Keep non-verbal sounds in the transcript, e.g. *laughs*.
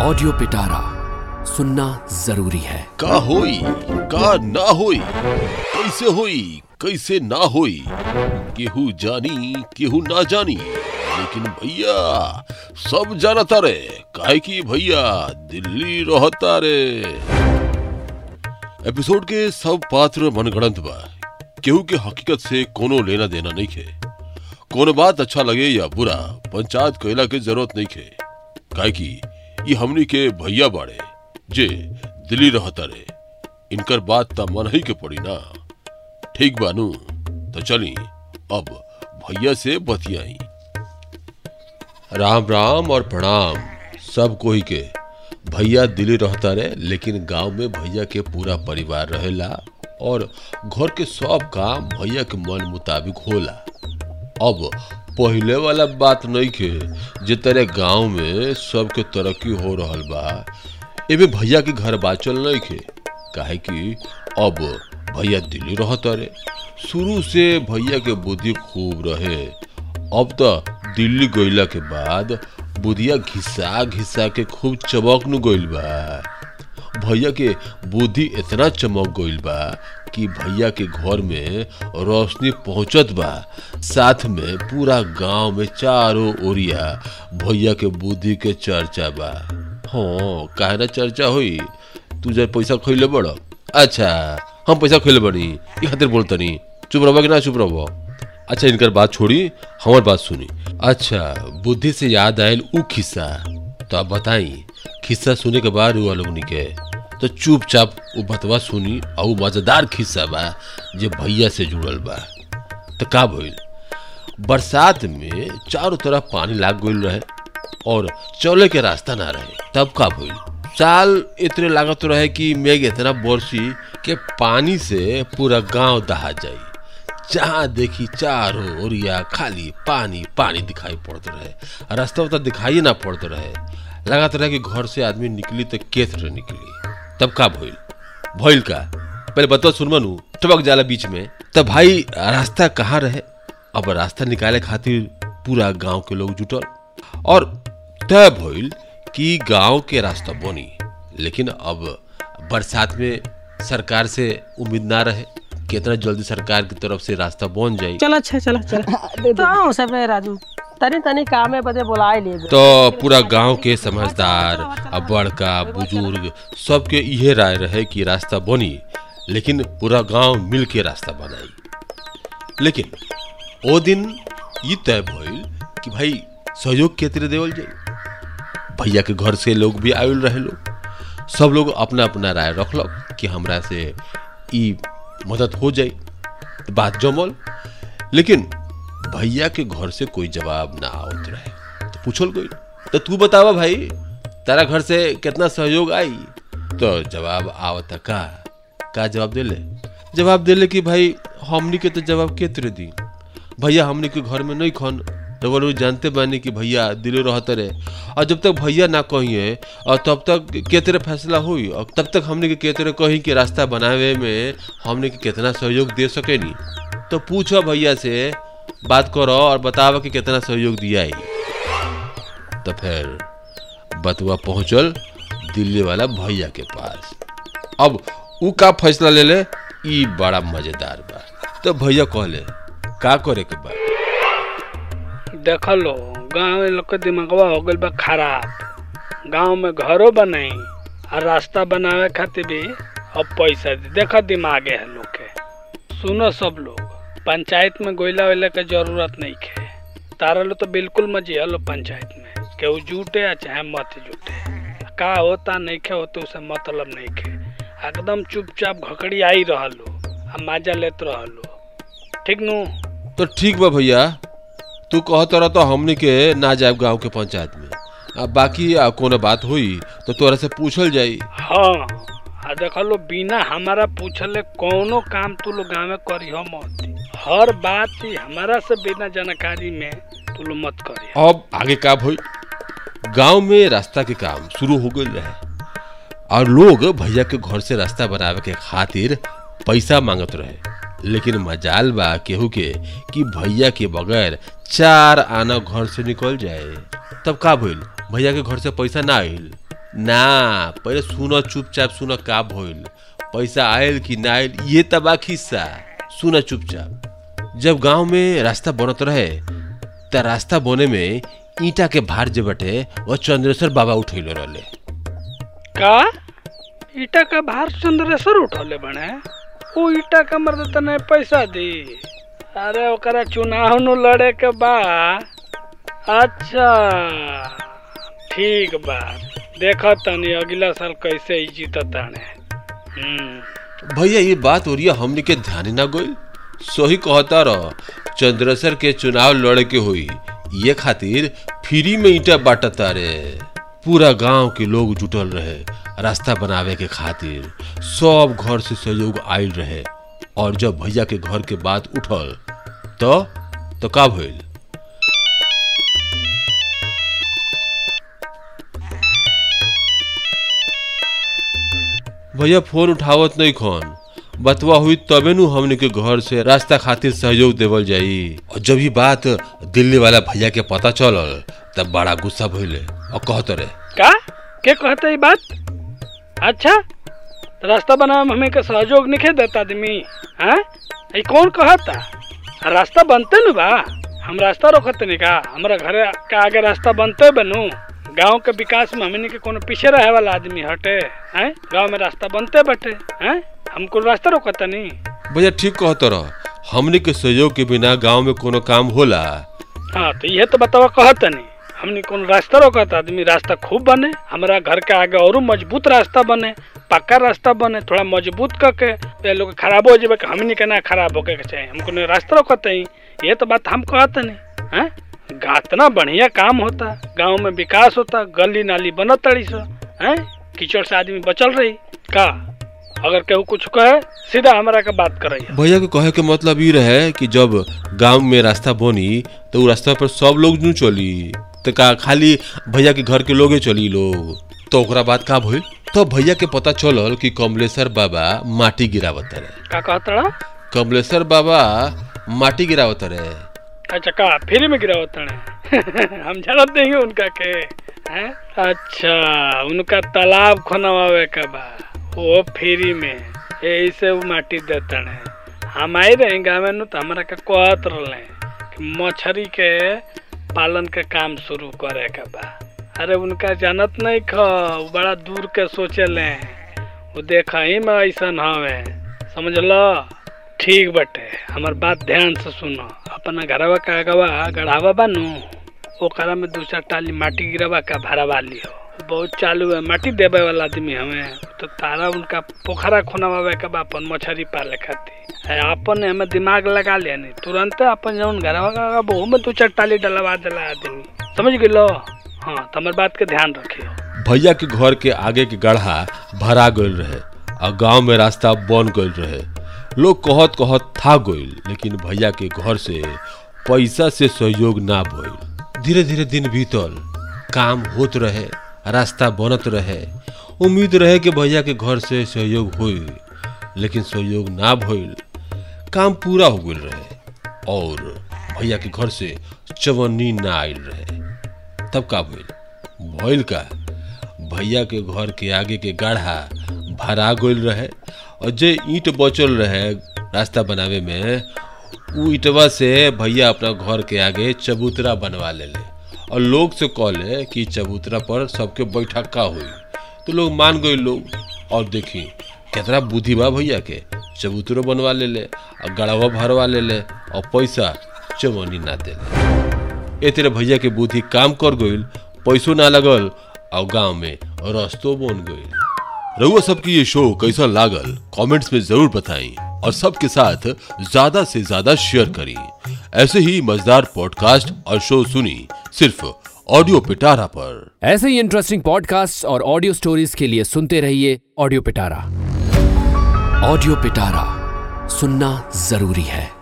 Audio पिटारा सुनना ज़रूरी है। का होई, का ना होई, कैसे होई, कैसे ना होई, केहू जानी, केहू ना जानी, लेकिन भैया, सब जानता रे, काहे कि भैया, दिल्ली रहता रे। एपिसोड के सब पात्र मनगढ़ंत बा, केहू के हकीकत से कोनो लेना देना नहीं खे। कोनो बात अच्छा लगे या बुरा, पंचायत कैला के ज़रूरत नहीं खे। काहे कि ई हमनी के भैया बाड़े, जे दिल्ली रहता रे, इनकर बात त मन ही के पड़ी ना। ठीक बानू तो चली, अब भैया से बतियाई। राम राम और प्रणाम, सब कोई के। भैया दिल्ली रहता रे, लेकिन गाँव में भैया के पूरा परिवार रहेला, और घर के सब काम भैया के मन मुताबिक होला। अब पहले वाला बात नहीं खे जे तेरे गाँव में सबके तरक्की हो रहल बा एमे भैया के घर बाचल नहीं खे काहे कि अब भैया दिल्ली रहता रे शुरू से भैया के बुद्धि खूब रहे। अब तो दिल्ली गईला के बाद बुधिया घिसा घिसा के खूब चमक नु गइल बा। भैया के बुद्धि इतना चमक गइल बा कि भैया के घर में रोशनी पहुंचत बा। साथ में पूरा गाँव में चारों ओरिया भैया के बुद्धि के चर्चा बा। हाँ काहे ना चर्चा हुई? तू जब पैसा खइले बड़। अच्छा हम पैसा खइले बड़ी ई खातिर बोलतनी चुप रहो कि ना चुप रहो अच्छा इनकर बात छोड़ी, हमार बात सुनी। अच्छा बुद्धि से याद आयल ऊ खिस्सा। तो आप बताई, खिस्सा सुने के बाद हुआ लोगनी के? तो चुपचाप वो बतवा सुनी और मज़ेदार खिस्सा बा जे भैया से जुड़ल बा। तो का भइल? बरसात में चारों तरफ़ पानी लाग गइल रहे और चले के रास्ता ना रहे। तब का भइल? साल इतने लागत रहे कि मेघ इतना बरसी के पानी से पूरा गाँव दहा जाई। जहाँ देखी चारों ओरिया खाली पानी पानी दिखाई पड़ते रहे। रास्ता तो दिखाई ना पड़ते रहे। लगात रहे कि घर से आदमी निकली तो केत निकली। तब का भइल? भइल का? पहले बतवा सुनमनु टपक जाला बीच में तब भाई रास्ता कहाँ रहे? अब रास्ता निकाले खातिर पूरा गाँव के लोग जुटल। और तय भइल कि गाँव के रास्ता बनी लेकिन अब बरसात में सरकार से उम्मीद ना रहे कितना जल्दी सरकार की तरफ़ से रास्ता बन जाई चल अच्छा चल चल। तो आओ सब राजू। तनी तनी कामे बदे बुलाए ले तो पूरा गाँव के समझदार, अब बड़का बुज़ुर्ग, सबके इहे राय रहे कि रास्ता बनी, लेकिन पूरा गाँव मिल के रास्ता बनाई। लेकिन ओ दिन ये तय भइल कि भाई सहयोग के तरह देवल जाई। भैया के घर से लोग भी आयल रहे लोग। सब लोग अपना अपना राय रखलक कि हमरा से ई मदद हो जाए बात जमल। लेकिन भैया के घर से कोई जवाब ना आवत रहे। तो पूछल गई तो तू बतावा भाई, तारा घर से कितना सहयोग आई? तो जवाब आवत का का जवाब देले? जवाब देले कि, भाई, हमनी के तो जवाब के तरह दी भैया हमनी के घर में नहीं खन तो लोग जानते बानी कि भैया दिले रहते रहे। और जब तक भैया ना कहिए, और तब तक के तरह फैसला हुई, और तब तक हमने के तरह कही कि रास्ता बनावे में हमने के कितना सहयोग दे सके नी तो पूछो भैया से बात करो और बताओ कि कितना सहयोग दिया है। तो फिर बतुआ पहुंचल दिल्ली वाला भैया के पास। अब ऊ का फैसला ले ले, ई बड़ा मज़ेदार बा। तो भैया कहले, का करे के बा? देख लो गाँव लोग के दिमागवा हो गइल बा खराब। गाँव में घरों बनाई और रास्ता बनावे खातिर भी अब पैसा दी। देखा दिमागे है लोग के। सुनो सब लोग। पंचायत में गोइला वोइला के ज़रूरत नहीं है तारा लो तो बिल्कुल मज़े लो पंचायत में। केहू जुटे या चाहे मत जुटे। का होता नहीं खे होते उसे मतलब नहीं खे। एकदम चुपचाप घकड़ी आई रहलो आ मज़ा लेत रहलो। ठीक नु? तो ठीक बा भैया। तू कहत रह तो हमनी के ना जाए गाँव के पंचायत में। आ बाकी आ, कोनो बात हुई तो तोरा से पूछल जाई। हाँ आ देख लो बिना हमारा पूछले कोनो काम तू लोग गाँव में करी हो मत। हर बात हमारा से बिना जानकारी में तू लोग मत करी अब आगे का भई, गाँव में रास्ता के काम शुरू हो गई रहे और लोग भैया के घर से रास्ता बनावे के खातिर पैसा मांगत रहे। लेकिन मजाल बा केहू के कि भैया के बगैर चार आना घर से निकल जाए। तब का भइल? भैया के घर से पैसा ना आइल? ना, पहले सुनो, चुपचाप सुनो, का भइल? पैसा आयल कि ना आयल ये तबा खिस्सा। सुनो चुपचाप। जब गाँव में रास्ता बनत रहे, त रास्ता बने में ईटा के भार जे बटे वो चंद्रेश्वर बाबा उठैले रहले। का? ईटा का भार चंद्रेश्वर उठौले बने? वो ईटा का मर्द तने पैसा दी। अरे ओकरा चुनाव नु लड़े के बा अच्छा ठीक बा। देखा तनी अगला साल कैसे ही जीतताने हम्म। भैया, ये बात हो ओरिया हमने के ध्यान ना गइल सही कहता रह चंद्रेश्वर के चुनाव लड़े के हुई, ये खातिर फ्री में ईटा बांटता रे पूरा गाँव के लोग जुटल रहे, रास्ता बनावे के खातिर। सब घर से सहयोग आयल रहे, और जब भैया के घर के बात उठल तो तो का भइल? भैया फ़ोन उठावत नहीं खन। बतवा हुई तबे नु हमने के घर से रास्ता खातिर सहयोग देवल जाई। और जब ये बात दिल्ली वाला भैया के पता चलल, तब बड़ा गुस्सा भइले। और कहत रे का? के कहते ई बात? अच्छा तो रास्ता बनावे हमें के सहयोग नहीं देता आदमी, हैं? ई कौन कहता? रास्ता बनते न बा। हम रास्ता रोकते नहीं का, हमारा घर के आगे रास्ता बनते बनू। गाँव के विकास में हमने के कोनो पीछे रहे वाला आदमी हटे हैं? गाँव में रास्ता बनते बटे हैं? हमको रास्ता रोकता नहीं। भैया ठीक कहत रह। हमने के सहयोग के बिना गाँव में कोनो काम होला। हाँ तो ये तो बतावा कहता नहीं। हमने कौन रास्ता रोकत आदमी रास्ता खूब बने हमारा घर के आगे और मज़बूत रास्ता बने पक्का रास्ता बने थोड़ा मज़बूत करके ये लोग खराब हो जाए हमने के ना खराब होके के चाहिए हमको रास्ता रोकते ही ये तो बात हम कहते नहीं हैं? इतना बढ़िया काम होता गाँव में विकास होता गली नाली बनत तड़ी सो हैं? कीचड़ से आदमी बचल रही का? अगर केहू कुछ कहे सीधा हमारा के बात करे भैया के कहे के मतलब ये रहे कि जब गाँव में रास्ता बनी तो रास्ता पर सब लोग नू चली तो का खाली भैया के घर के लोगे चली लोग? तो ओकरा बाद का भइल? तो भैया के पता चलल कि कमलेश्वर बाबा माटी गिरावत रहे। का कहता कमलेश्वर बाबा माटी गिरावत रहे। अच्छा का फ्री में गिरावत है? *laughs* हम जानत नहीं उनका के, हैं? अच्छा उनका तालाब खोनवावे का बा। वो फ्री में यही से वो माटी देते हैं। हम आई रहे गाँव में तो हमारा के कहत रहे कि के पालन के काम शुरू करे के बा। अरे, उनका जानत नहीं ख बड़ा दूर के सोचे ले। वो देखा, ही में, ऐसा हवे समझ लो? ठीक बटे, हमार बात ध्यान से सुनो। अपना घरवा का अगवा गढ़ावा बानू। ओकरा में दो चार टाली माटी गिरवा का भरवा लियो बहुत चालू है, माटी देवे वाला आदमी हमें। तो तारा उनका पोखरा खुनवावे के बा अपन मछली पाले खातिर है, अपन हमें दिमाग लगा लिया नहीं। तुरंत अपन जौन घरवा का बहु में दो चार टाली डलवा दिला आदमी। समझ गेलो हाँ तो हमार बात के ध्यान रखियो। भैया के घर के आगे के गढ़ा भरा गइल रहे और गाँव में रास्ता बन गइल रहे। लोग कहत कहत था गइल, लेकिन भैया के घर से पैसा से सहयोग ना भइल। धीरे धीरे दिन बीतल, काम होत रहे, रास्ता बनत रहे। उम्मीद रहे कि भैया के घर से सहयोग होई लेकिन सहयोग ना भइल। काम पूरा हो गइल रहे, और भैया के घर से चवन्नी ना आइल रहे। तब का भइल? भइल का? भैया के घर के आगे के गाढ़ा, भरा गइल रहे। और जे ईंट बचल रहे रास्ता बनावे में, उ ईटवा से भैया अपना घर के आगे चबूतरा बनवा ले ले और लोग से कहले कि चबूतरा पर सबके बैठक्का हुई। तो लोग मान गए, लोग, और देखी, कितना बुद्धि बा भैया के? चबूतरो बनवा ले ले और गड़ावा भरवा लेले, और पैसा चवनी ना देले। ए तेरे भैया के बुद्धि काम कर गई पैसो ना लगल, और गाँव में रस्तो बन गइल। रउआ सबकी ये शो कैसा लागल? कमेंट्स में ज़रूर बताएँ और सबके साथ ज़्यादा से ज़्यादा शेयर करें। ऐसे ही मज़ेदार पॉडकास्ट और शो सुनी सिर्फ़ ऑडियो पिटारा पर। ऐसे ही इंटरेस्टिंग पॉडकास्ट और ऑडियो स्टोरीज के लिए सुनते रहिए ऑडियो पिटारा ऑडियो पिटारा सुनना ज़रूरी है।